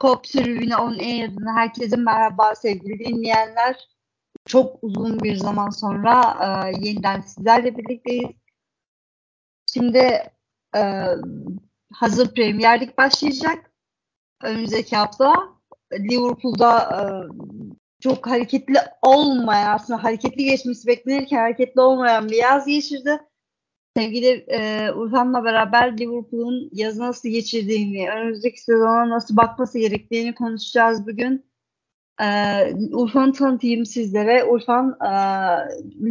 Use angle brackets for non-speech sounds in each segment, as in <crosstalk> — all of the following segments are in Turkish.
Cop Tribüne On Air'dan herkese merhaba sevgili dinleyenler. Çok uzun bir zaman sonra e, yeniden sizlerle birlikteyiz. Şimdi e, hazır Premier Lig başlayacak. Önümüzdeki hafta Liverpool'da e, çok hareketli olmayan, aslında hareketli geçmesi beklenirken hareketli olmayan bir yaz geçirdi sevgili e, Urfan'la beraber Liverpool'un yazı nasıl geçirdiğini, önümüzdeki sezona nasıl bakması gerektiğini konuşacağız bugün. E, Urfan'ı tanıtayım sizlere. Urfan e,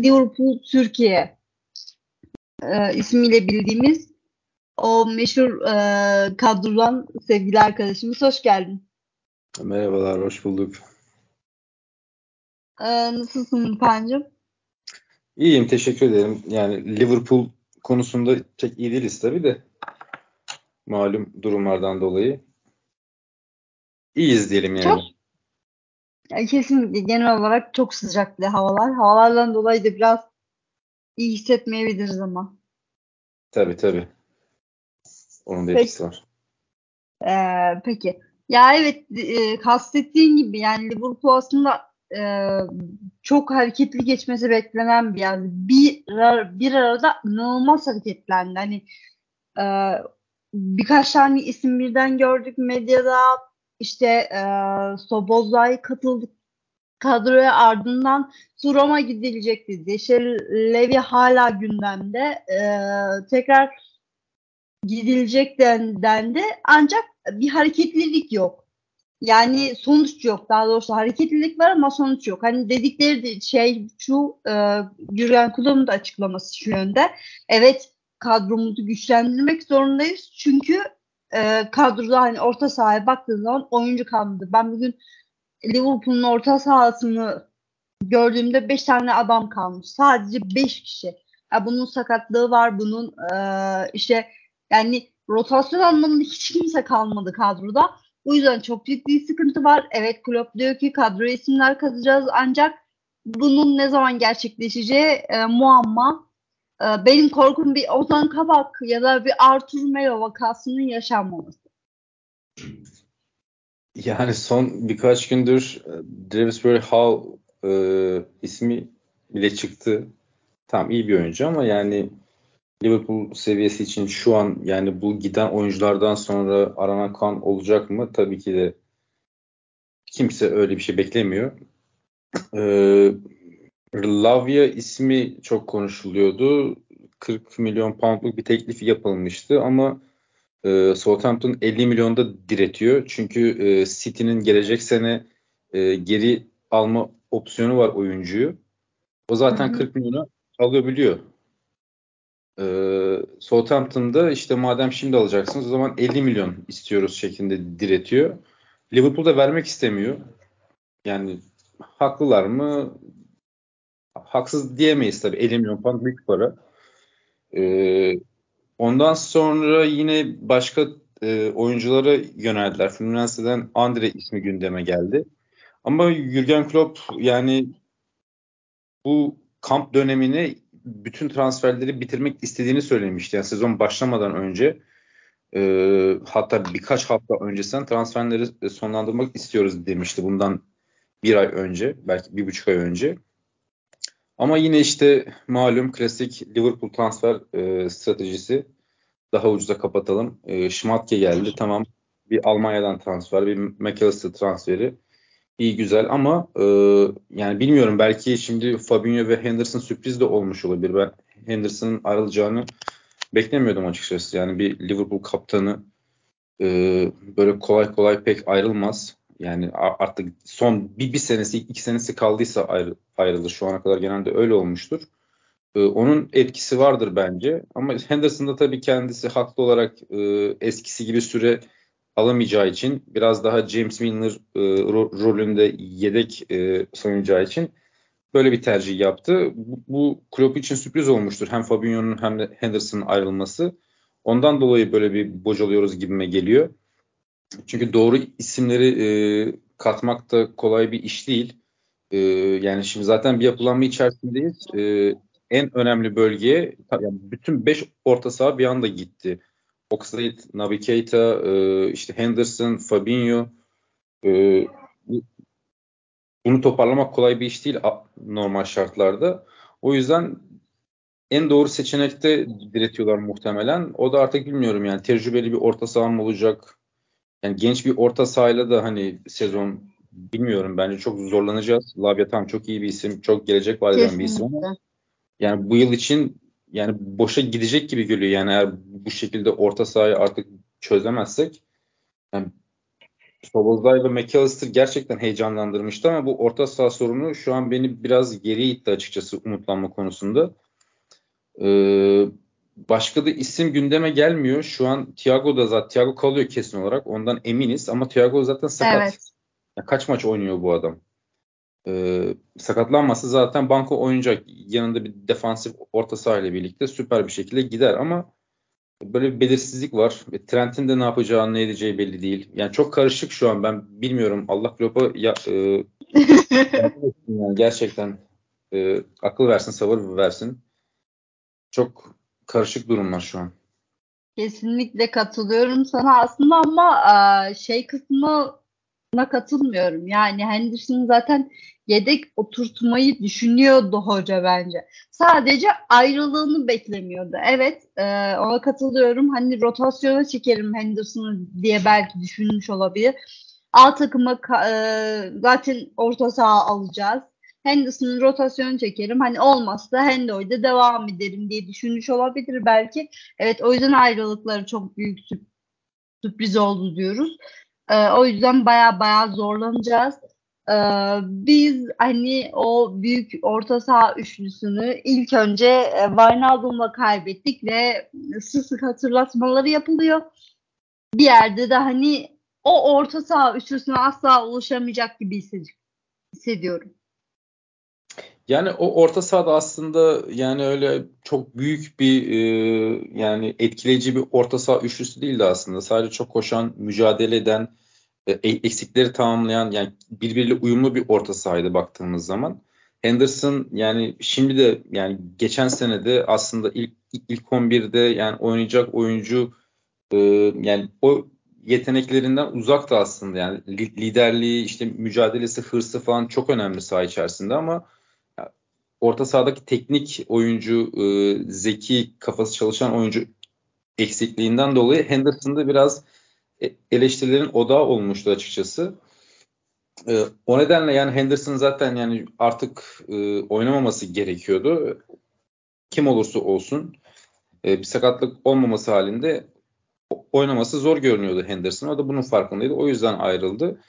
Liverpool Türkiye e, ismiyle bildiğimiz o meşhur e, kadrodan sevgili arkadaşımız. Hoş geldin. Merhabalar, hoş bulduk. E, nasılsın Urfan'cığım? İyiyim, teşekkür ederim. Yani Liverpool konusunda pek iyi değiliz tabii de malum durumlardan dolayı. İyiyiz diyelim yani. Çok, kesinlikle genel olarak çok sıcaklı havalar. Havalardan dolayı da biraz iyi hissetmeyebiliriz ama. Tabii tabii. Onun da etkisi var. Ee, peki. Ya evet e, kastettiğin gibi yani Liverpool aslında e, çok hareketli geçmesi beklenen bir yer. Bir, bir arada inanılmaz hareketlendi. Hani e, birkaç tane isim birden gördük medyada. İşte e, Sobozlay katıldı kadroya ardından Suroma gidilecekti. Deşer Levi hala gündemde. E, tekrar gidilecek dendi. Ancak bir hareketlilik yok. Yani sonuç yok. Daha doğrusu hareketlilik var ama sonuç yok. Hani dedikleri de şey şu e, Jurgen Klopp'un da açıklaması şu yönde. Evet kadromuzu güçlendirmek zorundayız. Çünkü e, kadroda hani orta sahaya baktığın zaman oyuncu kalmadı. Ben bugün Liverpool'un orta sahasını gördüğümde 5 tane adam kalmış. Sadece 5 kişi. Ya bunun sakatlığı var. Bunun e, işte yani rotasyon anlamında hiç kimse kalmadı kadroda. Bu yüzden çok ciddi sıkıntı var. Evet Klopp diyor ki kadro isimler kazacağız ancak bunun ne zaman gerçekleşeceği e, muamma. E, benim korkum bir Ozan Kabak ya da bir Artur Melo vakasının yaşanmaması. Yani son birkaç gündür e, Travis Hall e, ismi bile çıktı. Tam iyi bir oyuncu ama yani Liverpool seviyesi için şu an yani bu giden oyunculardan sonra aranan kan olacak mı? Tabii ki de kimse öyle bir şey beklemiyor. Ee, Lavia ismi çok konuşuluyordu. 40 milyon poundluk bir teklifi yapılmıştı ama e, Southampton 50 milyonda diretiyor. Çünkü e, City'nin gelecek sene e, geri alma opsiyonu var oyuncuyu. O zaten hı hı. 40 milyona alabiliyor. Ee, Southampton'da işte madem şimdi alacaksınız o zaman 50 milyon istiyoruz şeklinde diretiyor. Liverpool'da vermek istemiyor. Yani haklılar mı? Haksız diyemeyiz tabii. 50 milyon pound büyük para. Ee, ondan sonra yine başka e, oyunculara yöneldiler. Fluminense'den Andre ismi gündeme geldi. Ama Jurgen Klopp yani bu kamp dönemini bütün transferleri bitirmek istediğini söylemişti. Yani sezon başlamadan önce e, hatta birkaç hafta öncesinden transferleri sonlandırmak istiyoruz demişti bundan bir ay önce belki bir buçuk ay önce. Ama yine işte malum klasik Liverpool transfer e, stratejisi daha ucuza kapatalım. E, Schmatke geldi tamam bir Almanya'dan transfer bir McAllister transferi iyi güzel ama e, yani bilmiyorum belki şimdi Fabinho ve Henderson sürpriz de olmuş olabilir. Ben Henderson'ın ayrılacağını beklemiyordum açıkçası. Yani bir Liverpool kaptanı e, böyle kolay kolay pek ayrılmaz. Yani artık son bir, bir senesi iki senesi kaldıysa ayrı, ayrılır. Şu ana kadar genelde öyle olmuştur. E, onun etkisi vardır bence. Ama Henderson da tabii kendisi haklı olarak e, eskisi gibi süre alamayacağı için biraz daha James Milner e, ro- rolünde yedek e, soyunacağı için böyle bir tercih yaptı. Bu, bu Klopp için sürpriz olmuştur. Hem Fabinho'nun hem de Henderson'ın ayrılması. Ondan dolayı böyle bir bocalıyoruz gibime geliyor. Çünkü doğru isimleri e, katmak da kolay bir iş değil. E, yani şimdi zaten bir yapılanma içerisindeyiz. E, en önemli bölgeye yani bütün 5 orta saha bir anda gitti. Oxlade, Naby Keita, e, işte Henderson, Fabinho Ee, bunu toparlamak kolay bir iş değil normal şartlarda. O yüzden en doğru seçenekte diretiyorlar muhtemelen. O da artık bilmiyorum yani tecrübeli bir orta saha mı olacak? Yani genç bir orta sahayla da hani sezon bilmiyorum bence çok zorlanacağız. Labia tam çok iyi bir isim, çok gelecek vaat eden bir isim. Yani bu yıl için yani boşa gidecek gibi geliyor. Yani eğer bu şekilde orta sahayı artık çözemezsek yani Sobozlay ve McAllister gerçekten heyecanlandırmıştı ama bu orta saha sorunu şu an beni biraz geriye itti açıkçası umutlanma konusunda. Ee, başka da isim gündeme gelmiyor. Şu an Thiago da zaten Thiago kalıyor kesin olarak. Ondan eminiz ama Thiago zaten sakat. Evet. Ya kaç maç oynuyor bu adam? Ee, sakatlanmasa zaten banko oynayacak. Yanında bir defansif orta saha ile birlikte süper bir şekilde gider ama böyle bir belirsizlik var. Ve Trent'in de ne yapacağı ne edeceği belli değil. Yani çok karışık şu an ben bilmiyorum. Allah Klopp'a ya, e, <laughs> yani gerçekten e, akıl versin, sabır versin. Çok karışık durumlar şu an. Kesinlikle katılıyorum sana aslında ama şey kısmına katılmıyorum. Yani Henderson zaten yedek oturtmayı düşünüyordu hoca bence. Sadece ayrılığını beklemiyordu. Evet e, ona katılıyorum. Hani rotasyona çekerim Henderson'ı diye belki düşünmüş olabilir. A takıma e, zaten orta saha alacağız. Henderson'ın rotasyonu çekerim. Hani olmazsa Hendo'yla devam ederim diye düşünmüş olabilir belki. Evet o yüzden ayrılıkları çok büyük sürpriz oldu diyoruz. Ee, o yüzden baya baya zorlanacağız. Ee, biz hani o büyük orta saha üçlüsünü ilk önce e, Wijnaldum'la kaybettik ve sık sık hatırlatmaları yapılıyor. Bir yerde de hani o orta saha üçlüsüne asla ulaşamayacak gibi hissediyorum. Yani o orta sahada aslında yani öyle çok büyük bir e, yani etkileyici bir orta saha üçlüsü değildi aslında. Sadece çok koşan, mücadele eden, e, e, eksikleri tamamlayan yani birbiriyle uyumlu bir orta sahaydı baktığımız zaman. Henderson yani şimdi de yani geçen sene de aslında ilk ilk 11'de yani oynayacak oyuncu e, yani o yeteneklerinden uzaktı aslında yani liderliği işte mücadelesi hırsı falan çok önemli saha içerisinde ama orta sahadaki teknik oyuncu e, zeki kafası çalışan oyuncu eksikliğinden dolayı Henderson'da biraz e, eleştirilerin odağı olmuştu açıkçası. E, o nedenle yani Henderson zaten yani artık e, oynamaması gerekiyordu. Kim olursa olsun e, bir sakatlık olmaması halinde oynaması zor görünüyordu Henderson. O da bunun farkındaydı. O yüzden ayrıldı.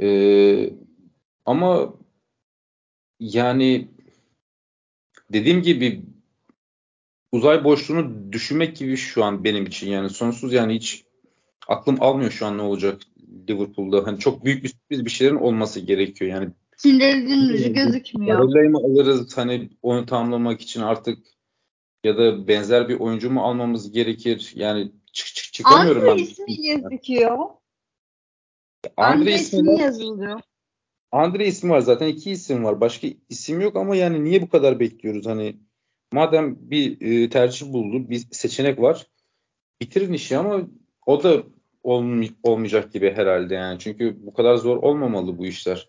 E, ama yani dediğim gibi uzay boşluğunu düşünmek gibi şu an benim için yani sonsuz yani hiç aklım almıyor şu an ne olacak Liverpool'da. Hani çok büyük bir sürpriz bir şeylerin olması gerekiyor yani. Sinirlerin ucu gözükmüyor. Barella'yı mı alırız hani onu tamamlamak için artık ya da benzer bir oyuncu mu almamız gerekir? Yani çık çık çıkamıyorum Andre ben. ismi gözüküyor. Andre, Andre ismi yazılıyor. Andre ismi var zaten iki isim var. Başka isim yok ama yani niye bu kadar bekliyoruz? Hani madem bir e, tercih buldu, bir seçenek var. Bitirin işi ama o da olmay- olmayacak gibi herhalde yani. Çünkü bu kadar zor olmamalı bu işler.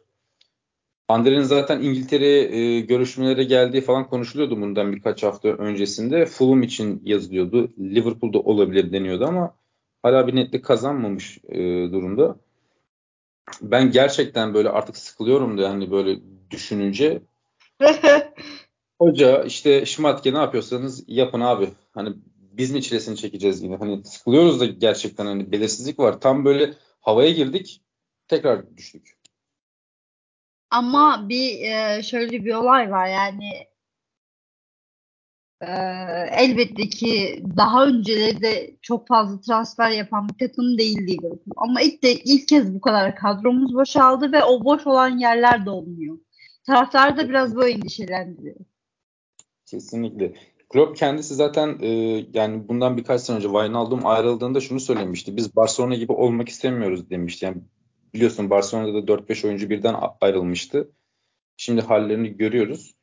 Andre'nin zaten İngiltere e, görüşmelere geldiği falan konuşuluyordu bundan birkaç hafta öncesinde. Fulham için yazılıyordu. Liverpool'da olabilir deniyordu ama hala bir netlik kazanmamış e, durumda ben gerçekten böyle artık sıkılıyorum da hani böyle düşününce. <laughs> Hoca işte Şmatke ne yapıyorsanız yapın abi. Hani biz mi çilesini çekeceğiz yine? Hani sıkılıyoruz da gerçekten hani belirsizlik var. Tam böyle havaya girdik tekrar düştük. Ama bir e, şöyle bir olay var yani ee, elbette ki daha önceleri de çok fazla transfer yapan bir takım değil Liverpool. Ama ilk de ilk kez bu kadar kadromuz boşaldı ve o boş olan yerler dolmuyor. Taraftar da biraz böyle endişelendiriyor. Kesinlikle. Klopp kendisi zaten e, yani bundan birkaç sene önce Wijnaldum ayrıldığında şunu söylemişti. Biz Barcelona gibi olmak istemiyoruz demişti. Yani biliyorsun Barcelona'da 4-5 oyuncu birden ayrılmıştı. Şimdi hallerini görüyoruz.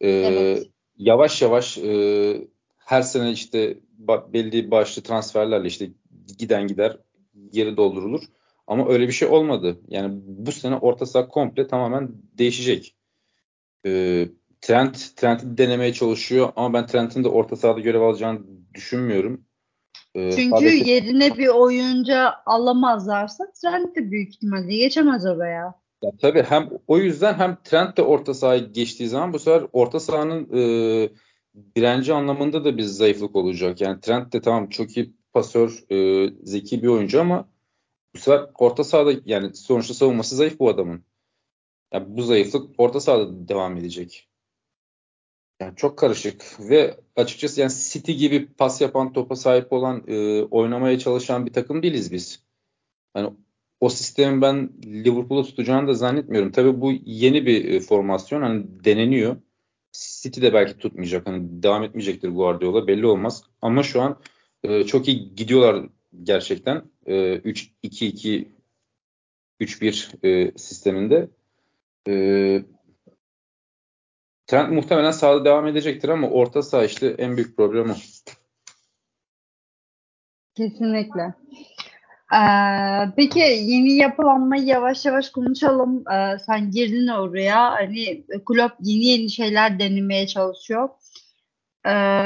E, evet yavaş yavaş e, her sene işte belli başlı transferlerle işte giden gider geri doldurulur. Ama öyle bir şey olmadı. Yani bu sene orta saha komple tamamen değişecek. Ee, Trent, Trent'i denemeye çalışıyor ama ben Trent'in de orta sahada görev alacağını düşünmüyorum. Ee, Çünkü sadece... yerine bir oyuncu alamazlarsa Trent de büyük ihtimalle geçemez oraya. Ya tabii hem o yüzden hem Trent de orta sahaya geçtiği zaman bu sefer orta sahanın e, direnci anlamında da bir zayıflık olacak. Yani Trent de tamam çok iyi pasör, e, zeki bir oyuncu ama bu sefer orta sahada yani sonuçta savunması zayıf bu adamın. Yani bu zayıflık orta sahada devam edecek. Yani çok karışık ve açıkçası yani City gibi pas yapan topa sahip olan e, oynamaya çalışan bir takım değiliz biz. Yani o sistemin ben Liverpool'u tutacağını da zannetmiyorum. Tabii bu yeni bir e, formasyon hani deneniyor. City de belki tutmayacak. Hani devam etmeyecektir Guardiola belli olmaz. Ama şu an e, çok iyi gidiyorlar gerçekten. E, 3-2-2 3-1 e, sisteminde. E, Trent muhtemelen sahada devam edecektir ama orta saha işte en büyük problem o. Kesinlikle. Peki yeni yapılanmayı yavaş yavaş konuşalım. Sen girdin oraya. Hani kulüp yeni yeni şeyler denemeye çalışıyor.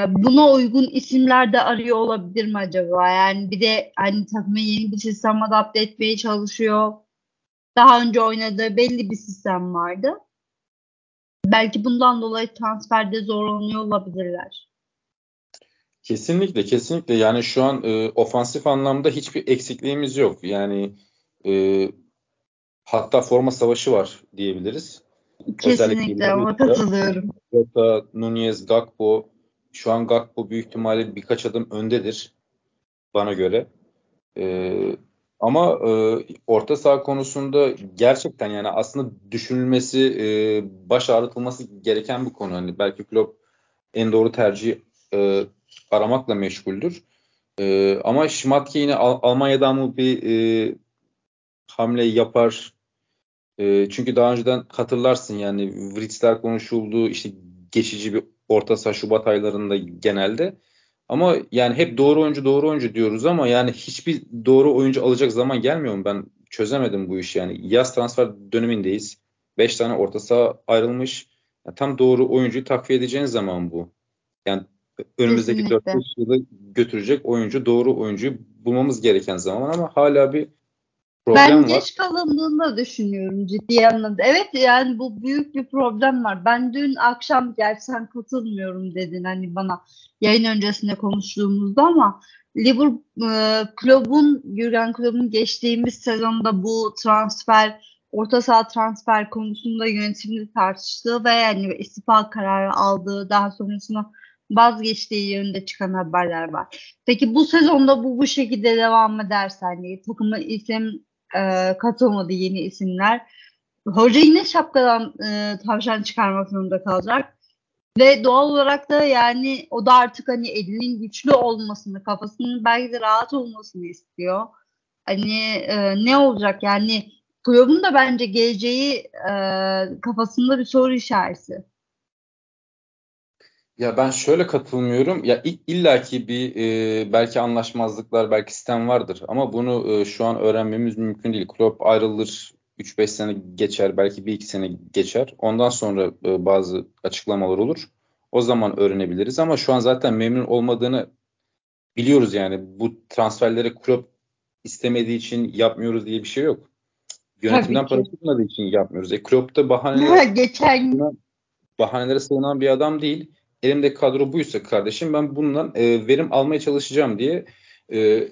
Buna uygun isimler de arıyor olabilir mi acaba? Yani bir de hani takıma yeni bir sistem adapte etmeye çalışıyor. Daha önce oynadığı belli bir sistem vardı. Belki bundan dolayı transferde zorlanıyor olabilirler. Kesinlikle kesinlikle yani şu an e, ofansif anlamda hiçbir eksikliğimiz yok. Yani e, hatta forma savaşı var diyebiliriz. Kesinlikle ona katılıyorum. Jota, Nunez, Gakpo şu an Gakpo büyük ihtimalle birkaç adım öndedir bana göre. E, ama e, orta saha konusunda gerçekten yani aslında düşünülmesi, e, baş ağrıtılması gereken bir konu. Hani belki Klopp en doğru tercihi e, aramakla meşguldür. E, ama Schmatke yine Al- Almanya'dan mı bir e, hamle yapar? E, çünkü daha önceden hatırlarsın yani Vritzler konuşuldu işte geçici bir orta saha Şubat aylarında genelde. Ama yani hep doğru oyuncu doğru oyuncu diyoruz ama yani hiçbir doğru oyuncu alacak zaman gelmiyor mu? Ben çözemedim bu işi yani. Yaz transfer dönemindeyiz. 5 tane orta saha ayrılmış. Yani tam doğru oyuncuyu takviye edeceğin zaman bu. Yani önümüzdeki 4-5 yılı götürecek oyuncu, doğru oyuncuyu bulmamız gereken zaman ama hala bir problem ben var. Ben geç kalındığını düşünüyorum ciddi anlamda. Evet yani bu büyük bir problem var. Ben dün akşam gerçekten katılmıyorum dedin hani bana yayın öncesinde konuştuğumuzda ama Liverpool e, Klopp'un Jurgen Klopp'un geçtiğimiz sezonda bu transfer orta saha transfer konusunda yönetimde tartıştığı ve yani istifa kararı aldığı daha sonrasında vazgeçtiği yönünde çıkan haberler var. Peki bu sezonda bu bu şekilde devam ederse hani takıma isim e, katılmadı yeni isimler. Hoca yine şapkadan e, tavşan çıkarmak zorunda kalacak. Ve doğal olarak da yani o da artık hani elinin güçlü olmasını, kafasının belki de rahat olmasını istiyor. Hani e, ne olacak yani kulübün da bence geleceği e, kafasında bir soru işareti. Ya ben şöyle katılmıyorum. Ya illaki bir e, belki anlaşmazlıklar, belki sistem vardır ama bunu e, şu an öğrenmemiz mümkün değil. Klopp ayrılır, 3-5 sene geçer, belki 1-2 sene geçer. Ondan sonra e, bazı açıklamalar olur. O zaman öğrenebiliriz ama şu an zaten memnun olmadığını biliyoruz yani. Bu transferleri Klopp istemediği için yapmıyoruz diye bir şey yok. Yönetimden para tutmadığı için yapmıyoruz. E Klopp da <laughs> bahanelere, Geçen... bahanelere sığınan bir adam değil elimde kadro buysa kardeşim ben bundan e, verim almaya çalışacağım diye e,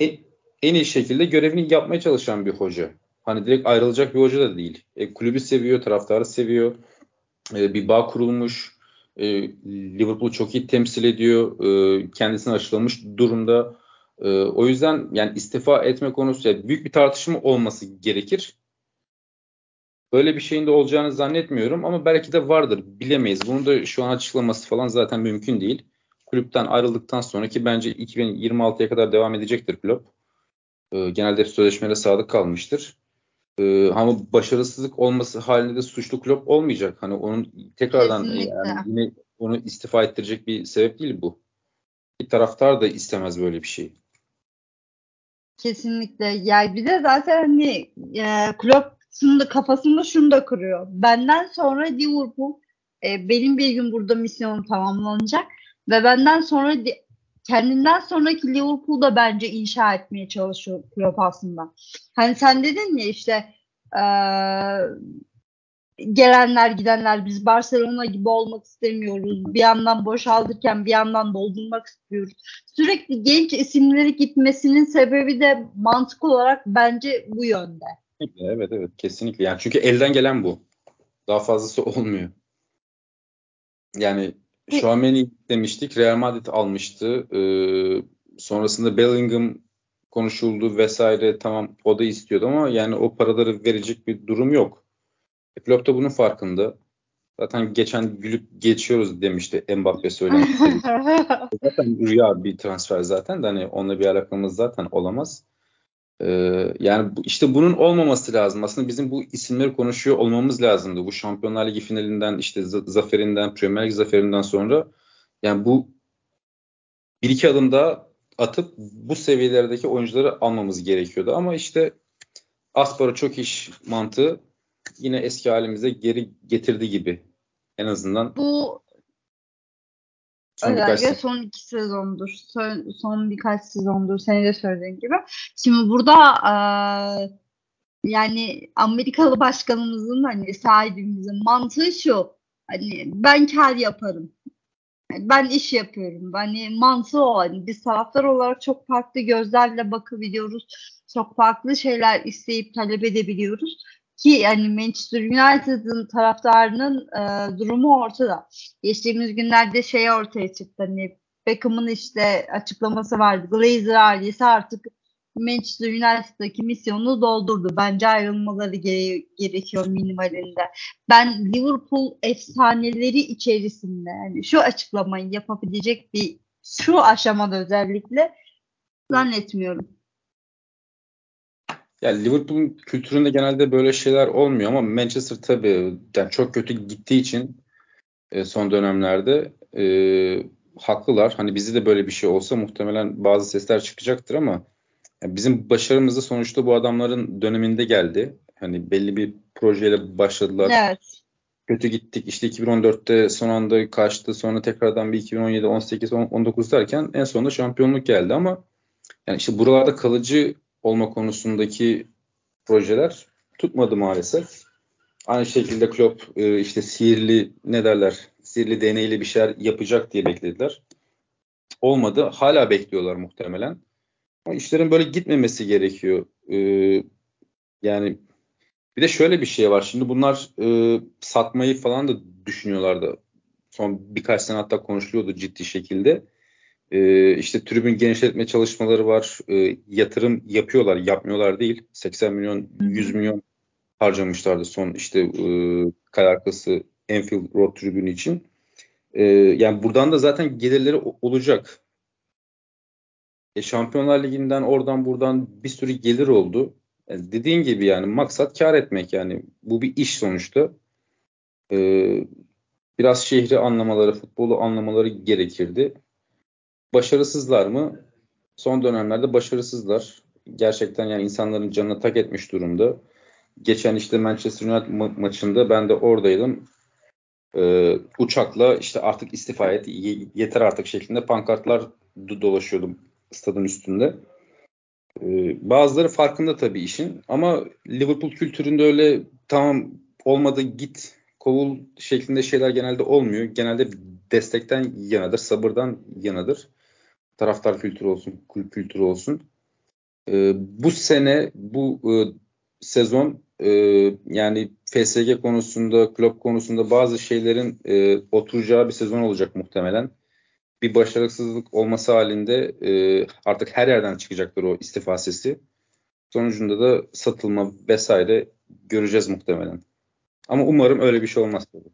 en, en iyi şekilde görevini yapmaya çalışan bir hoca. Hani direkt ayrılacak bir hoca da değil. E, kulübü seviyor, taraftarı seviyor. E, bir bağ kurulmuş. E, Liverpool çok iyi temsil ediyor. E, kendisini aşılamış durumda. E, o yüzden yani istifa etme konusu yani büyük bir tartışma olması gerekir. Böyle bir şeyin de olacağını zannetmiyorum ama belki de vardır. Bilemeyiz. Bunu da şu an açıklaması falan zaten mümkün değil. Kulüpten ayrıldıktan sonraki bence 2026'ya kadar devam edecektir kulüp. Ee, genelde sözleşmelere sadık kalmıştır. Ee, ama başarısızlık olması halinde de suçlu kulüp olmayacak. Hani onun tekrardan yani yine onu istifa ettirecek bir sebep değil bu. Bir taraftar da istemez böyle bir şey. Kesinlikle. Yani bir de zaten hani e, Klopp'un da kafasında şunu da kırıyor. Benden sonra Liverpool e, benim bir gün burada misyonum tamamlanacak ve benden sonra kendinden sonraki Liverpool'da bence inşa etmeye çalışıyor Klopp aslında. Hani sen dedin ya işte e, gelenler gidenler biz Barcelona gibi olmak istemiyoruz. Bir yandan boşaltırken bir yandan doldurmak istiyoruz. Sürekli genç isimleri gitmesinin sebebi de mantık olarak bence bu yönde. Evet evet kesinlikle. Yani çünkü elden gelen bu. Daha fazlası <laughs> olmuyor. Yani Şuameni demiştik. Real Madrid almıştı. Ee, sonrasında Bellingham konuşuldu vesaire. Tamam o da istiyordu ama yani o paraları verecek bir durum yok. E, Klopp da bunun farkında. Zaten geçen gülüp geçiyoruz demişti Mbappe söylemişti. <laughs> zaten rüya bir transfer zaten de hani onunla bir alakamız zaten olamaz. Ee, yani işte bunun olmaması lazım. Aslında bizim bu isimleri konuşuyor olmamız lazımdı. Bu Şampiyonlar Ligi finalinden işte zaferinden, Premier Lig zaferinden sonra yani bu bir iki adım daha atıp bu seviyelerdeki oyuncuları almamız gerekiyordu. Ama işte Aspara çok iş mantığı yine eski halimize geri getirdi gibi. En azından bu son özellikle son iki sezondur. Son, son birkaç sezondur. Senin de söylediğin gibi. Şimdi burada e, yani Amerikalı başkanımızın hani sahibimizin mantığı şu. Hani ben kar yaparım. ben iş yapıyorum. Hani mantığı o. Hani biz taraftar olarak çok farklı gözlerle bakabiliyoruz. Çok farklı şeyler isteyip talep edebiliyoruz. Ki yani Manchester United'ın taraftarının e, durumu ortada. Geçtiğimiz günlerde şey ortaya çıktı. Hani Beckham'ın işte açıklaması vardı. Glazer ailesi artık Manchester United'daki misyonunu doldurdu. Bence ayrılmaları gere- gerekiyor minimalinde. Ben Liverpool efsaneleri içerisinde yani şu açıklamayı yapabilecek bir şu aşamada özellikle zannetmiyorum. Yani Liverpool'un kültüründe genelde böyle şeyler olmuyor ama Manchester tabii yani çok kötü gittiği için e, son dönemlerde e, haklılar. Hani bizi de böyle bir şey olsa muhtemelen bazı sesler çıkacaktır ama yani bizim başarımız da sonuçta bu adamların döneminde geldi. Hani belli bir projeyle başladılar. Evet. Kötü gittik. İşte 2014'te son anda kaçtı. Sonra tekrardan bir 2017, 18, 19 derken en sonunda şampiyonluk geldi ama yani işte buralarda kalıcı olma konusundaki projeler tutmadı maalesef. Aynı şekilde Klopp e, işte sihirli ne derler sihirli deneyle bir şeyler yapacak diye beklediler. Olmadı. Hala bekliyorlar muhtemelen. Ama işlerin böyle gitmemesi gerekiyor. E, yani bir de şöyle bir şey var. Şimdi bunlar e, satmayı falan da düşünüyorlardı. Son birkaç sene hatta konuşuluyordu ciddi şekilde. E, işte tribün genişletme çalışmaları var. E, yatırım yapıyorlar, yapmıyorlar değil. 80 milyon, 100 milyon harcamışlardı son işte e, kale arkası Enfield Road tribünü için. E, yani buradan da zaten gelirleri olacak. E, Şampiyonlar Ligi'nden oradan buradan bir sürü gelir oldu. Yani e, dediğin gibi yani maksat kar etmek yani bu bir iş sonuçta. E, biraz şehri anlamaları, futbolu anlamaları gerekirdi. Başarısızlar mı? Son dönemlerde başarısızlar. Gerçekten yani insanların canına tak etmiş durumda. Geçen işte Manchester United ma- maçında ben de oradaydım. Ee, uçakla işte artık istifa et, yeter artık şeklinde pankartlar dolaşıyordu stadın üstünde. Ee, bazıları farkında tabii işin ama Liverpool kültüründe öyle tamam olmadı git kovul şeklinde şeyler genelde olmuyor. Genelde destekten yanadır, sabırdan yanadır taraftar kültürü olsun, kulüp kültürü olsun. E, bu sene, bu e, sezon e, yani FSG konusunda, kulüp konusunda bazı şeylerin e, oturacağı bir sezon olacak muhtemelen. Bir başarısızlık olması halinde e, artık her yerden çıkacaktır o istifa sesi. Sonucunda da satılma vesaire göreceğiz muhtemelen. Ama umarım öyle bir şey olmaz. Tabii.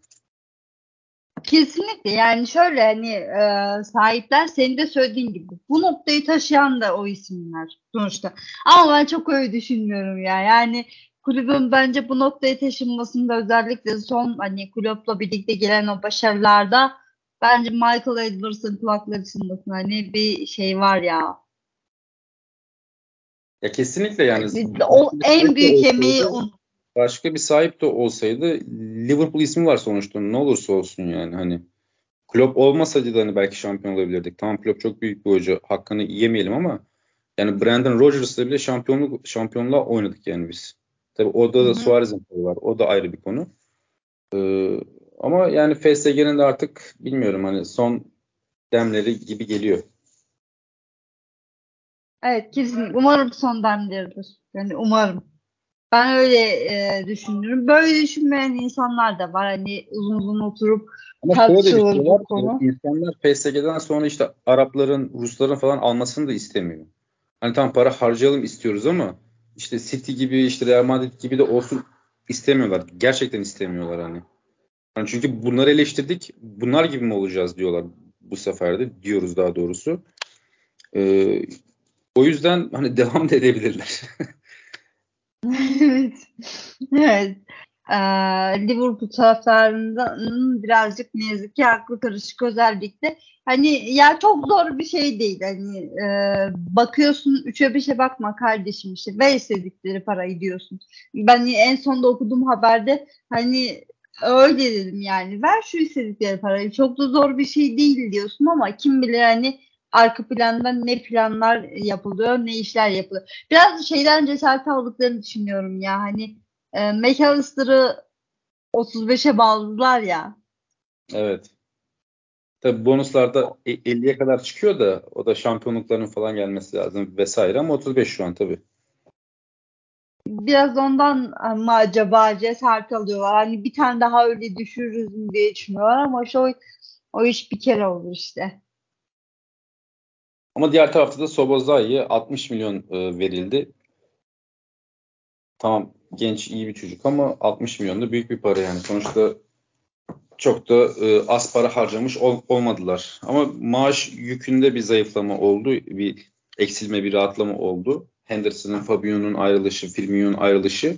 Kesinlikle yani şöyle hani e, sahipler senin de söylediğin gibi bu noktayı taşıyan da o isimler sonuçta. Ama ben çok öyle düşünmüyorum ya. Yani kulübün bence bu noktayı taşınmasında özellikle son hani kulüple birlikte gelen o başarılarda bence Michael Edwards'ın kulakları çınlasın. Hani bir şey var ya. Ya kesinlikle yani. O en büyük emeği onun. <laughs> Başka bir sahip de olsaydı Liverpool ismi var sonuçta ne olursa olsun yani hani Klopp olmasaydı da hani belki şampiyon olabilirdik. Tamam Klopp çok büyük bir hoca. Hakkını yemeyelim ama yani Brandon Rodgers'la bile şampiyonluk şampiyonluğa oynadık yani biz. Tabii orada da Suarez'in var. O da ayrı bir konu. Ee, ama yani FSG'nin de artık bilmiyorum hani son demleri gibi geliyor. Evet kesin. Umarım son demleridir. Yani umarım. Ben öyle e, düşünüyorum. Böyle düşünmeyen insanlar da var. Hani uzun uzun oturup Ama tartışılır şey bu konu. İnsanlar PSG'den sonra işte Arapların, Rusların falan almasını da istemiyor. Hani tam para harcayalım istiyoruz ama işte City gibi işte Real Madrid gibi de olsun istemiyorlar. Gerçekten istemiyorlar hani. hani çünkü bunları eleştirdik. Bunlar gibi mi olacağız diyorlar bu sefer de diyoruz daha doğrusu. Ee, o yüzden hani <laughs> devam da edebilirler. <laughs> evet. evet. Ee, Liverpool taraftarının birazcık ne yazık ki haklı karışık özellikle. Hani ya çok zor bir şey değil. Hani e, bakıyorsun üçe 5'e bakma kardeşim işte ver istedikleri parayı diyorsun. Ben en sonda okuduğum haberde hani öyle dedim yani ver şu istedikleri parayı çok da zor bir şey değil diyorsun ama kim bilir hani arka planda ne planlar yapılıyor, ne işler yapılıyor. Biraz şeyden cesaret aldıklarını düşünüyorum ya. Hani e, McAllister'ı 35'e bağladılar ya. Evet. Tabi bonuslarda 50'ye e, kadar çıkıyor da o da şampiyonlukların falan gelmesi lazım vesaire ama 35 şu an tabi. Biraz ondan mı acaba cesaret alıyorlar? Hani bir tane daha öyle düşürürüz mü diye düşünüyorlar ama şu o iş bir kere olur işte. Ama diğer tarafta da Sobozai'ye 60 milyon e, verildi. Tamam genç iyi bir çocuk ama 60 milyon da büyük bir para yani. Sonuçta çok da e, az para harcamış ol, olmadılar. Ama maaş yükünde bir zayıflama oldu. Bir eksilme, bir rahatlama oldu. Henderson'ın, Fabio'nun ayrılışı, Firmino'nun ayrılışı.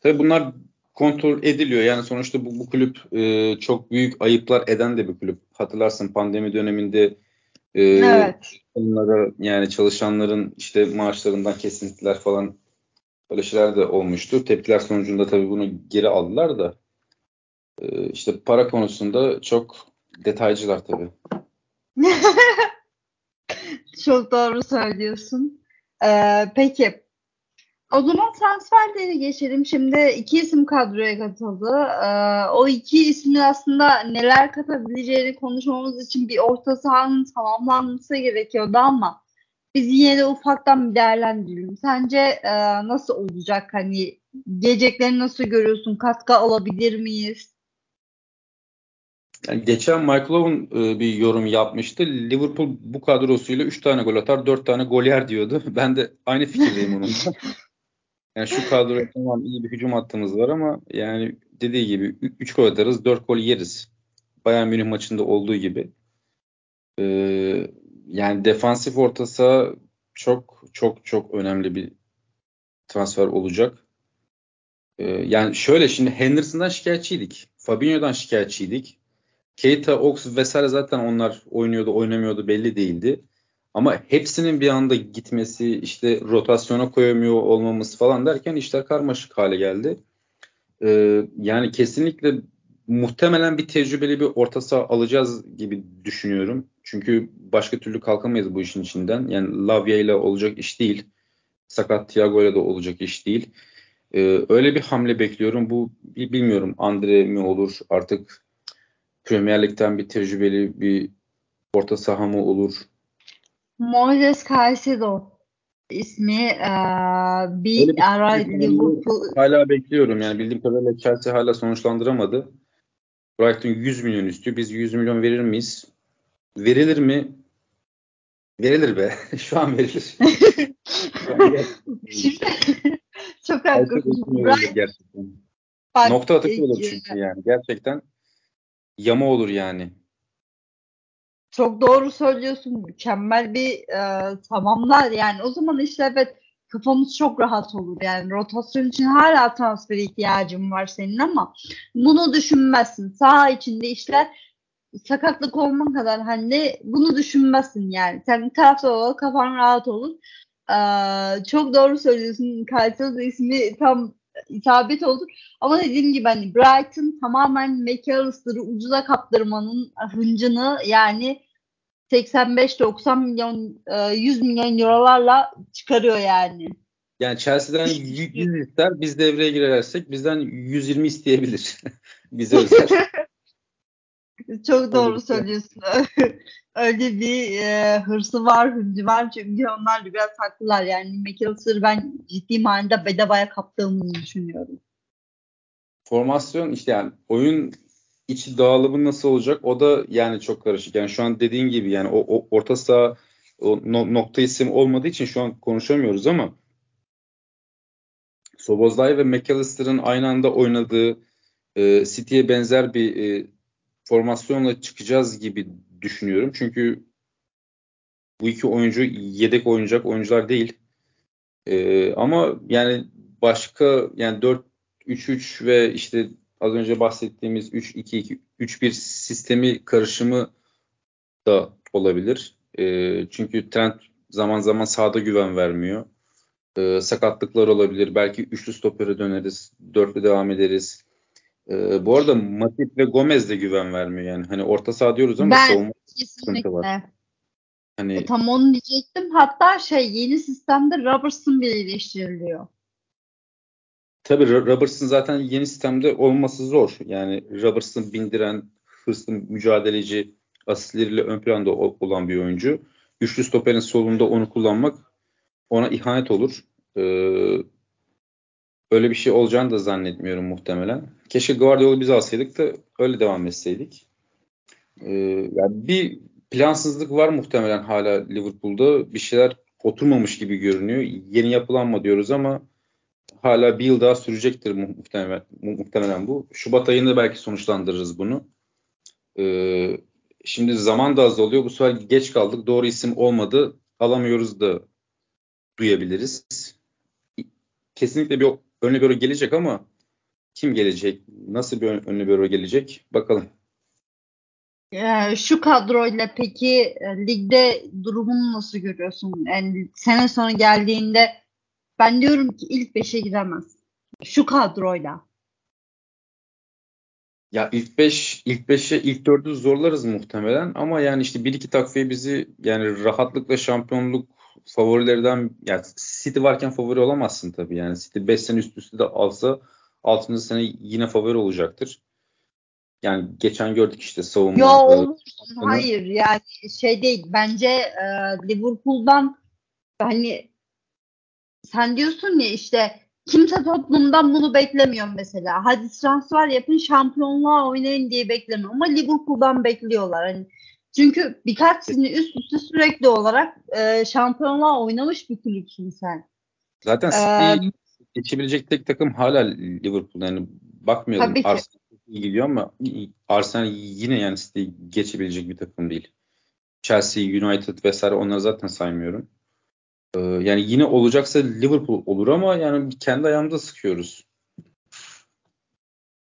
Tabii bunlar kontrol ediliyor. Yani sonuçta bu, bu kulüp e, çok büyük ayıplar eden de bir kulüp. Hatırlarsın pandemi döneminde e, evet. onlara yani çalışanların işte maaşlarından kesintiler falan böyle şeyler de olmuştu. Tepkiler sonucunda tabii bunu geri aldılar da e, işte para konusunda çok detaycılar tabii. <laughs> çok doğru söylüyorsun. Ee, peki o zaman transferleri geçelim. Şimdi iki isim kadroya katıldı. Ee, o iki ismin aslında neler katabileceğini konuşmamız için bir orta sahanın tamamlanması gerekiyordu ama biz yine de ufaktan bir değerlendirelim. Sence e, nasıl olacak? Hani geleceklerini nasıl görüyorsun? Katkı alabilir miyiz? Yani geçen Michael Owen e, bir yorum yapmıştı. Liverpool bu kadrosuyla 3 tane gol atar, 4 tane gol yer diyordu. <laughs> Ben de aynı fikirdeyim onunla. <laughs> Yani şu kadro tamam iyi bir hücum hattımız var ama yani dediği gibi 3 gol atarız 4 gol yeriz. Bayern Münih maçında olduğu gibi. Ee, yani defansif orta çok çok çok önemli bir transfer olacak. Ee, yani şöyle şimdi Henderson'dan şikayetçiydik. Fabinho'dan şikayetçiydik. Keita, Ox vesaire zaten onlar oynuyordu oynamıyordu belli değildi. Ama hepsinin bir anda gitmesi, işte rotasyona koyamıyor olmamız falan derken işler karmaşık hale geldi. Ee, yani kesinlikle muhtemelen bir tecrübeli bir orta saha alacağız gibi düşünüyorum. Çünkü başka türlü kalkamayız bu işin içinden. Yani Lavia ile olacak iş değil. Sakat Thiago ile de olacak iş değil. Ee, öyle bir hamle bekliyorum. Bu bilmiyorum Andre mi olur artık Premier Lig'den bir tecrübeli bir orta saha mı olur Moises Caicedo ismi e, bir, bir ara Liverpool hala bekliyorum yani bildiğim kadarıyla Chelsea hala sonuçlandıramadı. Brighton 100 milyon istiyor. Biz 100 milyon verir miyiz? Verilir mi? Verilir be. <laughs> Şu an verilir. <laughs> <laughs> Çok haklısın. Gerçekten. Nokta atışı olur çünkü yani. Gerçekten yama olur yani. Çok doğru söylüyorsun. Mükemmel bir e, tamamlar. Yani o zaman işte evet kafamız çok rahat olur. Yani rotasyon için hala transfer ihtiyacım var senin ama bunu düşünmezsin. Sağ içinde işler sakatlık olman kadar hani bunu düşünmezsin yani. Sen taraftar olarak kafan rahat olur. Ee, çok doğru söylüyorsun. Kaysoz ismi tam isabet oldu. Ama dediğim gibi hani Brighton tamamen McAllister'ı ucuza kaptırmanın hıncını yani 85-90 milyon 100 e, milyon eurolarla çıkarıyor yani. Yani Chelsea'den 100 ister biz devreye girersek bizden 120 isteyebilir. <laughs> Bize özel. <laughs> Çok doğru söylüyorsun. <laughs> Öyle bir e, hırsı var, hıncı var. Çünkü onlar da biraz haklılar. Yani McAllister ben ciddi manada bedavaya kaptığımızı düşünüyorum. Formasyon işte yani oyun içi dağılımı nasıl olacak o da yani çok karışık. Yani şu an dediğin gibi yani o, o orta saha o no, nokta isim olmadığı için şu an konuşamıyoruz ama Sobozlay ve McAllister'ın aynı anda oynadığı e, City'ye benzer bir e, formasyonla çıkacağız gibi düşünüyorum. Çünkü bu iki oyuncu yedek oynayacak oyuncular değil. E, ama yani başka yani 4-3-3 ve işte az önce bahsettiğimiz 3-2-2-3-1 sistemi karışımı da olabilir. E, çünkü Trent zaman zaman sağda güven vermiyor. E, sakatlıklar olabilir. Belki üçlü stopere döneriz. Dörtlü devam ederiz. E, bu arada Matip ve Gomez de güven vermiyor yani. Hani orta saha diyoruz ama ben, savunma sıkıntı var. Hani e, tam onu diyecektim. Hatta şey yeni sistemde Robertson bile eleştiriliyor. Tabii Robertson zaten yeni sistemde olması zor. Yani Robertson bindiren, hırslı mücadeleci, asistleriyle ön planda olan bir oyuncu. Üçlü stoperin solunda onu kullanmak ona ihanet olur. Ee, öyle bir şey olacağını da zannetmiyorum muhtemelen. Keşke Guardiola'yı biz alsaydık da öyle devam etseydik. Ee, yani bir plansızlık var muhtemelen hala Liverpool'da. Bir şeyler oturmamış gibi görünüyor. Yeni yapılanma diyoruz ama hala bir yıl daha sürecektir muhtemelen, muhtemelen bu. Şubat ayında belki sonuçlandırırız bunu. Ee, şimdi zaman da azalıyor. Bu sefer geç kaldık. Doğru isim olmadı. Alamıyoruz da duyabiliriz. Kesinlikle bir önlü büro gelecek ama kim gelecek? Nasıl bir önlü büro gelecek? Bakalım. Ee, şu kadroyla peki e, ligde durumunu nasıl görüyorsun? Yani sene sonu geldiğinde ben diyorum ki ilk beşe giremez. Şu kadroyla. Ya ilk 5 ilk 5'e ilk 4'ü zorlarız muhtemelen ama yani işte bir iki takviye bizi yani rahatlıkla şampiyonluk favorilerden yani City varken favori olamazsın tabii. Yani City 5 sene üst üste de alsa 6. sene yine favori olacaktır. Yani geçen gördük işte savunma. Yo olur. Hayır yani şey değil. Bence e, Liverpool'dan hani sen diyorsun ya işte kimse Tottenham'dan bunu beklemiyor mesela. Hadi transfer yapın şampiyonluğa oynayın diye beklemiyor ama Liverpool'dan bekliyorlar. Hani çünkü birkaç sene üst üste sürekli olarak e, şampiyonluğa oynamış bir kulüpsün sen. Zaten City'yi ee, geçebilecek tek takım hala Liverpool. Yani bakmayalım Arsenal iyi gidiyor ama Arsenal yine yani City'yi geçebilecek bir takım değil. Chelsea, United vesaire onları zaten saymıyorum. Ee, yani yine olacaksa Liverpool olur ama yani kendi ayağımıza sıkıyoruz.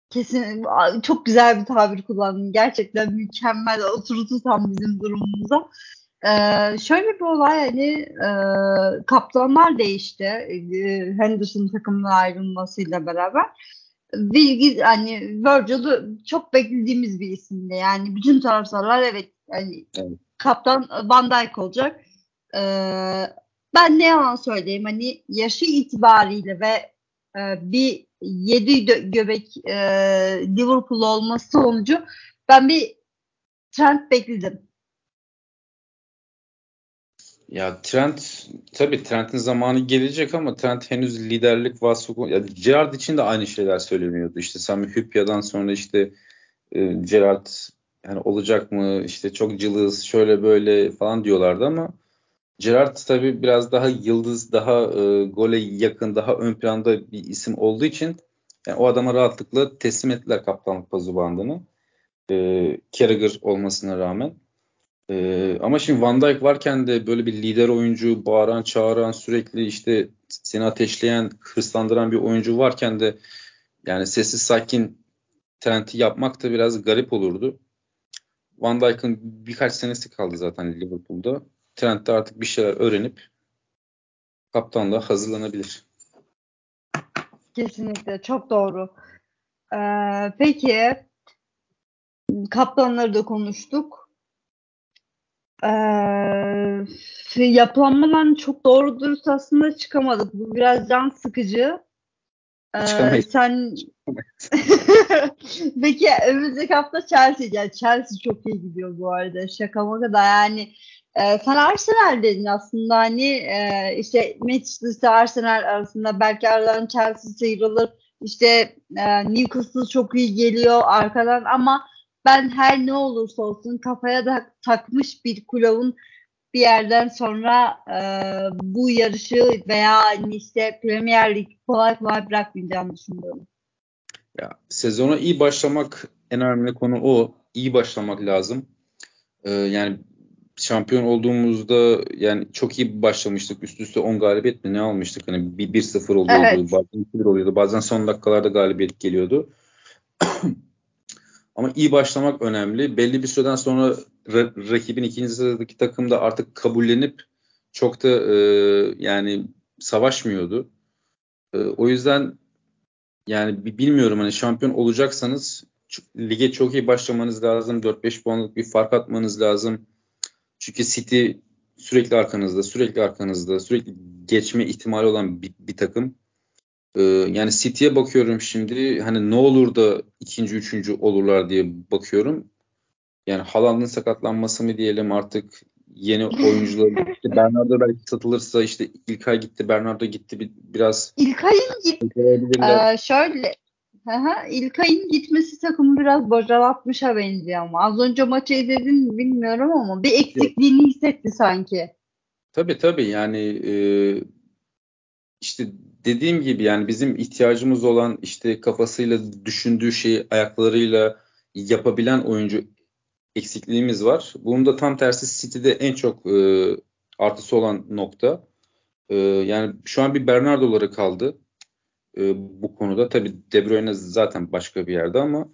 Kesin çok güzel bir tabir kullandın. Gerçekten mükemmel oturtu tam bizim durumumuza. Ee, şöyle bir olay hani e, kaptanlar değişti. E, Henderson takımına ayrılmasıyla beraber. Bilgi hani Virgil çok beklediğimiz bir isimdi. Yani bütün taraftarlar evet yani evet. kaptan Van Dijk olacak. Ee, ben ne yalan söyleyeyim hani yaşı itibariyle ve e, bir yedi göbek e, Liverpool olması sonucu ben bir trend bekledim. Ya Trent tabii Trent'in zamanı gelecek ama Trent henüz liderlik vasfı ya Gerrard için de aynı şeyler söyleniyordu. İşte Sami Hüpya'dan sonra işte e, Gerrard yani olacak mı işte çok cılız şöyle böyle falan diyorlardı ama Gerrard tabii biraz daha yıldız, daha e, gole yakın, daha ön planda bir isim olduğu için yani o adama rahatlıkla teslim ettiler kaptanlık pazu bandını. E, Carragher olmasına rağmen. E, ama şimdi Van Dijk varken de böyle bir lider oyuncu, bağıran, çağıran, sürekli işte seni ateşleyen, hırslandıran bir oyuncu varken de yani sessiz sakin Trent'i yapmak da biraz garip olurdu. Van Dijk'ın birkaç senesi kaldı zaten Liverpool'da. Trent de artık bir şeyler öğrenip kaptanla hazırlanabilir. Kesinlikle çok doğru. Ee, peki kaptanları da konuştuk. Ee, yapılanmadan çok doğru dürüst aslında çıkamadık. Bu biraz can sıkıcı. Ee, sen <laughs> Peki önümüzdeki hafta Chelsea. Yani Chelsea çok iyi gidiyor bu arada. Şaka maka da yani e, sen Arsenal dedin aslında hani e, işte Manchester Arsenal arasında belki aradan Chelsea sıyrılır. İşte e, Newcastle çok iyi geliyor arkadan ama ben her ne olursa olsun kafaya da takmış bir kulağın bir yerden sonra e, bu yarışı veya işte Premier Lig kolay kolay bırakmayacağını düşünüyorum. Ya sezona iyi başlamak en önemli konu o. İyi başlamak lazım. Ee, yani şampiyon olduğumuzda yani çok iyi başlamıştık. Üst üste 10 galibiyet mi ne almıştık? Hani bir 1-0 oluyordu. Evet. Bazen 2-1 oluyordu. Bazen son dakikalarda galibiyet geliyordu. <clears throat> Ama iyi başlamak önemli. Belli bir süreden sonra ra- rakibin ikinci sıradaki takım da artık kabullenip çok da e, yani savaşmıyordu. E, o yüzden yani bilmiyorum hani şampiyon olacaksanız lige çok iyi başlamanız lazım. 4-5 puanlık bir fark atmanız lazım. Çünkü City sürekli arkanızda, sürekli arkanızda, sürekli geçme ihtimali olan bir, bir takım. Ee, yani City'ye bakıyorum şimdi hani ne olur da ikinci, üçüncü olurlar diye bakıyorum. Yani Haaland'ın sakatlanması mı diyelim artık yeni oyuncular <laughs> işte Bernardo belki satılırsa işte İlkay gitti, Bernardo gitti bir, biraz İlkay'ın gitti. Ee, şöyle Aha, İlkay'ın gitmesi takımı biraz bocalatmışa benziyor ama. Az önce maçı izledin bilmiyorum ama bir eksikliğini hissetti sanki. Tabii tabii yani e, işte dediğim gibi yani bizim ihtiyacımız olan işte kafasıyla düşündüğü şeyi ayaklarıyla yapabilen oyuncu eksikliğimiz var. Bunun da tam tersi City'de en çok e, artısı olan nokta. E, yani şu an bir Bernardo'ları kaldı e, bu konuda. Tabii De Bruyne zaten başka bir yerde ama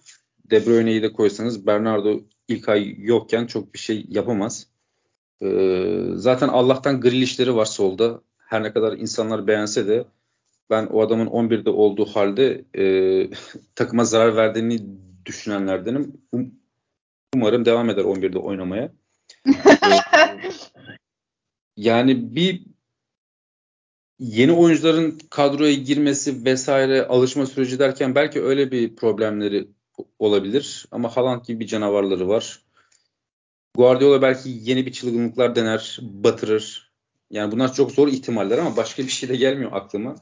De Bruyne'yi de koysanız Bernardo ilk ay yokken çok bir şey yapamaz. E, zaten Allah'tan Grealish'leri var solda. Her ne kadar insanlar beğense de ben o adamın 11'de olduğu halde e, <laughs> takıma zarar verdiğini düşünenlerdenim. Um, umarım devam eder 11'de oynamaya. <laughs> yani bir yeni oyuncuların kadroya girmesi vesaire alışma süreci derken belki öyle bir problemleri olabilir. Ama Haaland gibi bir canavarları var. Guardiola belki yeni bir çılgınlıklar dener, batırır. Yani bunlar çok zor ihtimaller ama başka bir şey de gelmiyor aklıma.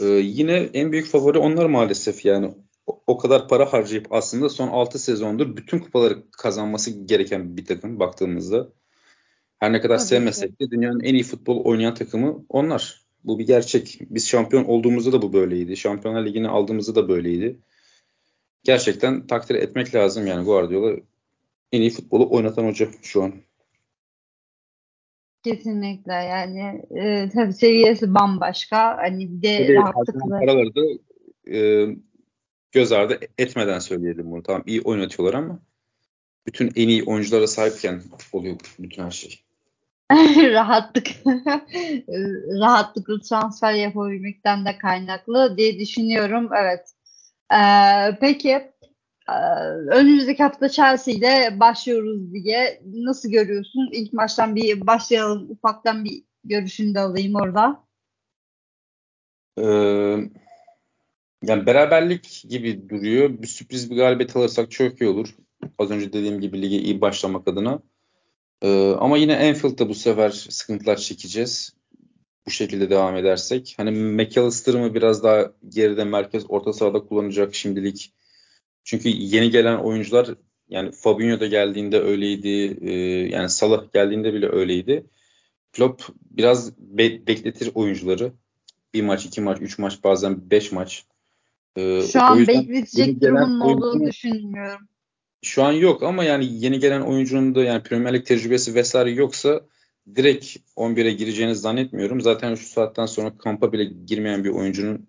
Ee, yine en büyük favori onlar maalesef yani. O, o kadar para harcayıp aslında son 6 sezondur bütün kupaları kazanması gereken bir takım baktığımızda. Her ne kadar Tabii sevmesek de dünyanın en iyi futbol oynayan takımı onlar. Bu bir gerçek. Biz şampiyon olduğumuzda da bu böyleydi. Şampiyonlar Ligi'ni aldığımızda da böyleydi. Gerçekten takdir etmek lazım yani Guardiola en iyi futbolu oynatan hoca şu an. Kesinlikle yani e, tabii seviyesi bambaşka. Hani bir de tabii, rahatlıkla. Paraları da e, göz ardı etmeden söyleyelim bunu. Tamam iyi oynatıyorlar ama bütün en iyi oyunculara sahipken oluyor bütün her şey. <laughs> rahatlık <laughs> rahatlıkla transfer yapabilmekten de kaynaklı diye düşünüyorum. Evet. Ee, peki e, önümüzdeki hafta Chelsea ile başlıyoruz diye nasıl görüyorsun? İlk maçtan bir başlayalım. Ufaktan bir görüşünü de alayım orada. Ee, yani beraberlik gibi duruyor. Bir sürpriz bir galibiyet alırsak çok iyi olur. Az önce dediğim gibi lige iyi başlamak adına. Ee, ama yine Enfield'da bu sefer sıkıntılar çekeceğiz. Bu şekilde devam edersek. Hani McAllister'ı mı biraz daha geride merkez orta sahada kullanacak şimdilik. Çünkü yeni gelen oyuncular yani Fabinho da geldiğinde öyleydi. E, yani Salah geldiğinde bile öyleydi. Klopp biraz be- bekletir oyuncuları. Bir maç, iki maç, üç maç, bazen beş maç. E, Şu an bekletecek durumun olduğunu düşünmüyorum şu an yok ama yani yeni gelen oyuncunun da yani Premier Lig tecrübesi vesaire yoksa direkt 11'e gireceğini zannetmiyorum. Zaten şu saatten sonra kampa bile girmeyen bir oyuncunun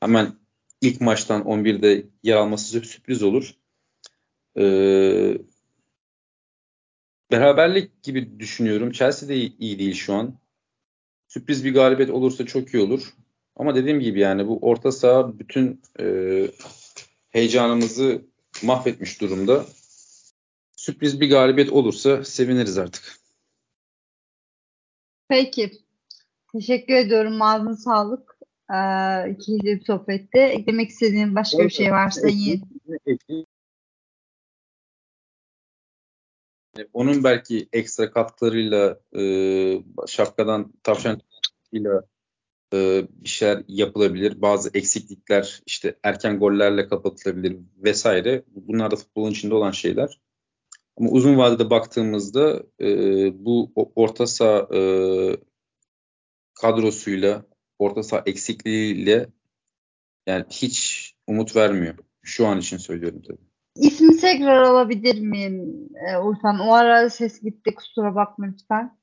hemen ilk maçtan 11'de yer alması sürpriz olur. Ee, beraberlik gibi düşünüyorum. Chelsea de iyi değil şu an. sürpriz bir galibiyet olursa çok iyi olur. Ama dediğim gibi yani bu orta saha bütün e, heyecanımızı mahvetmiş durumda. Sürpriz bir galibiyet olursa seviniriz artık. Peki. Teşekkür ediyorum. Ağzına sağlık. Ee, ikili bir sohbette. Eklemek istediğin başka bir şey varsa iyi. Onun belki ekstra katkılarıyla e, şapkadan tavşan ile e, bir şeyler yapılabilir. Bazı eksiklikler işte erken gollerle kapatılabilir vesaire. Bunlar da futbolun içinde olan şeyler. Ama uzun vadede baktığımızda e, bu orta saha e, kadrosuyla, orta saha eksikliğiyle yani hiç umut vermiyor. Şu an için söylüyorum tabii. İsmi tekrar alabilir miyim e, Urfan? O ara ses gitti kusura bakma lütfen.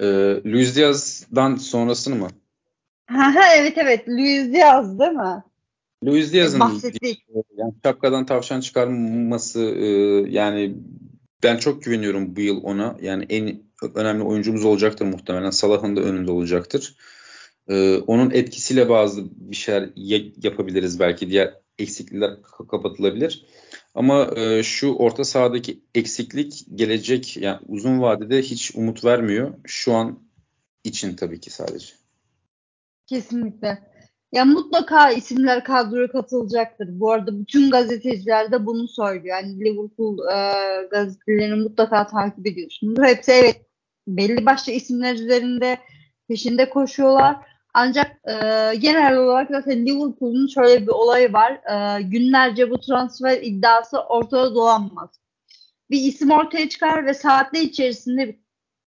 E, Luis Diaz'dan sonrasını mı? Ha, evet evet Luis Diaz değil mi? Luis Diaz'ın yani şapkadan tavşan çıkarması e, yani ben çok güveniyorum bu yıl ona. Yani en önemli oyuncumuz olacaktır muhtemelen. Salah'ın da önünde olacaktır. E, onun etkisiyle bazı bir şeyler yapabiliriz belki. Diğer eksiklikler kapatılabilir. Ama e, şu orta sahadaki eksiklik gelecek yani uzun vadede hiç umut vermiyor. Şu an için tabii ki sadece. Kesinlikle. Ya mutlaka isimler kadroya katılacaktır. Bu arada bütün gazeteciler de bunu söylüyor. Yani Liverpool e, gazetelerini mutlaka takip ediyorsunuz. Hepsi evet belli başlı isimler üzerinde peşinde koşuyorlar. Ancak e, genel olarak zaten Liverpool'un şöyle bir olayı var. E, günlerce bu transfer iddiası ortada dolanmaz. Bir isim ortaya çıkar ve saatler içerisinde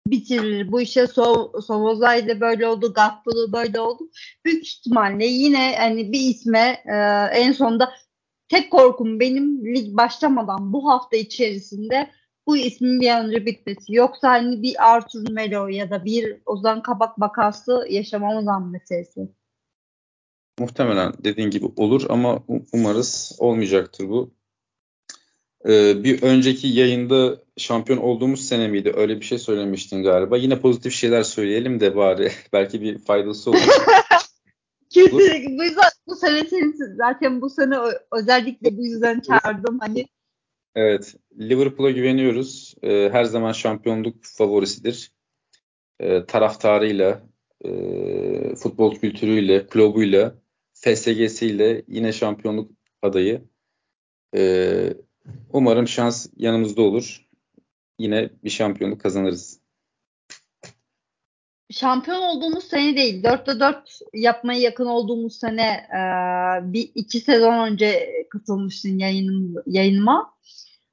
bitirir. Bu işe so Sovozay'da böyle oldu, Gattuso böyle oldu. Büyük ihtimalle yine hani bir isme e, en sonunda tek korkum benim lig başlamadan bu hafta içerisinde bu ismin bir an önce bitmesi. Yoksa hani bir Arthur Melo ya da bir Ozan Kabak vakası yaşamamızdan meselesi. Muhtemelen dediğin gibi olur ama umarız olmayacaktır bu. Ee, bir önceki yayında şampiyon olduğumuz sene miydi? Öyle bir şey söylemiştin galiba. Yine pozitif şeyler söyleyelim de bari. <laughs> Belki bir faydası olur. <laughs> Kesinlikle. Bu yüzden bu sene senin zaten bu sene özellikle bu yüzden çağırdım. Hani Evet. Liverpool'a güveniyoruz. Ee, her zaman şampiyonluk favorisidir. Ee, taraftarıyla, e, futbol kültürüyle, klubuyla, FSG'siyle yine şampiyonluk adayı. Ee, umarım şans yanımızda olur. Yine bir şampiyonluk kazanırız. Şampiyon olduğumuz sene değil, 4'te 4 yapmaya yakın olduğumuz sene bir iki sezon önce katılmıştın yayınım, yayınıma.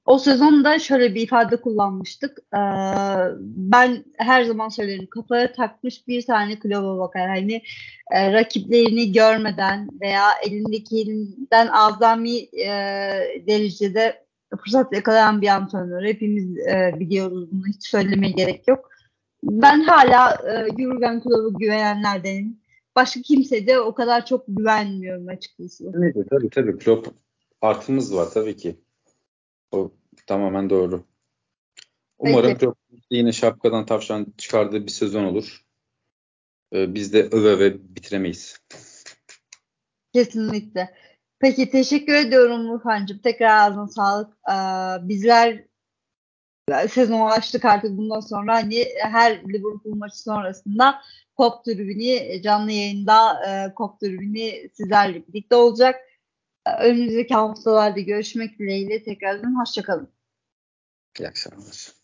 O sezonda şöyle bir ifade kullanmıştık. Ee, ben her zaman söylerim kafaya takmış bir tane kluba bakar. Hani e, rakiplerini görmeden veya elindekinden azami e, derecede fırsat yakalayan bir antrenör. Hepimiz e, biliyoruz bunu hiç söylemeye gerek yok. Ben hala e, Jurgen Klopp'a güvenenlerdenim. Başka kimse de o kadar çok güvenmiyorum açıkçası. Tabii. tabii. Klopp artımız var tabii ki. O tamamen doğru. Umarım çok yine şapkadan tavşan çıkardığı bir sezon olur. Ee, biz de öve öve bitiremeyiz. Kesinlikle. Peki teşekkür ediyorum Urfan'cığım. Tekrar ağzına sağlık. Ee, bizler sezon açtık artık bundan sonra hani her Liverpool maçı sonrasında Kop tribünü canlı yayında e, Kop tribünü sizlerle birlikte olacak. Önümüzdeki haftalarda görüşmek dileğiyle tekrardan hoşçakalın. İyi akşamlar.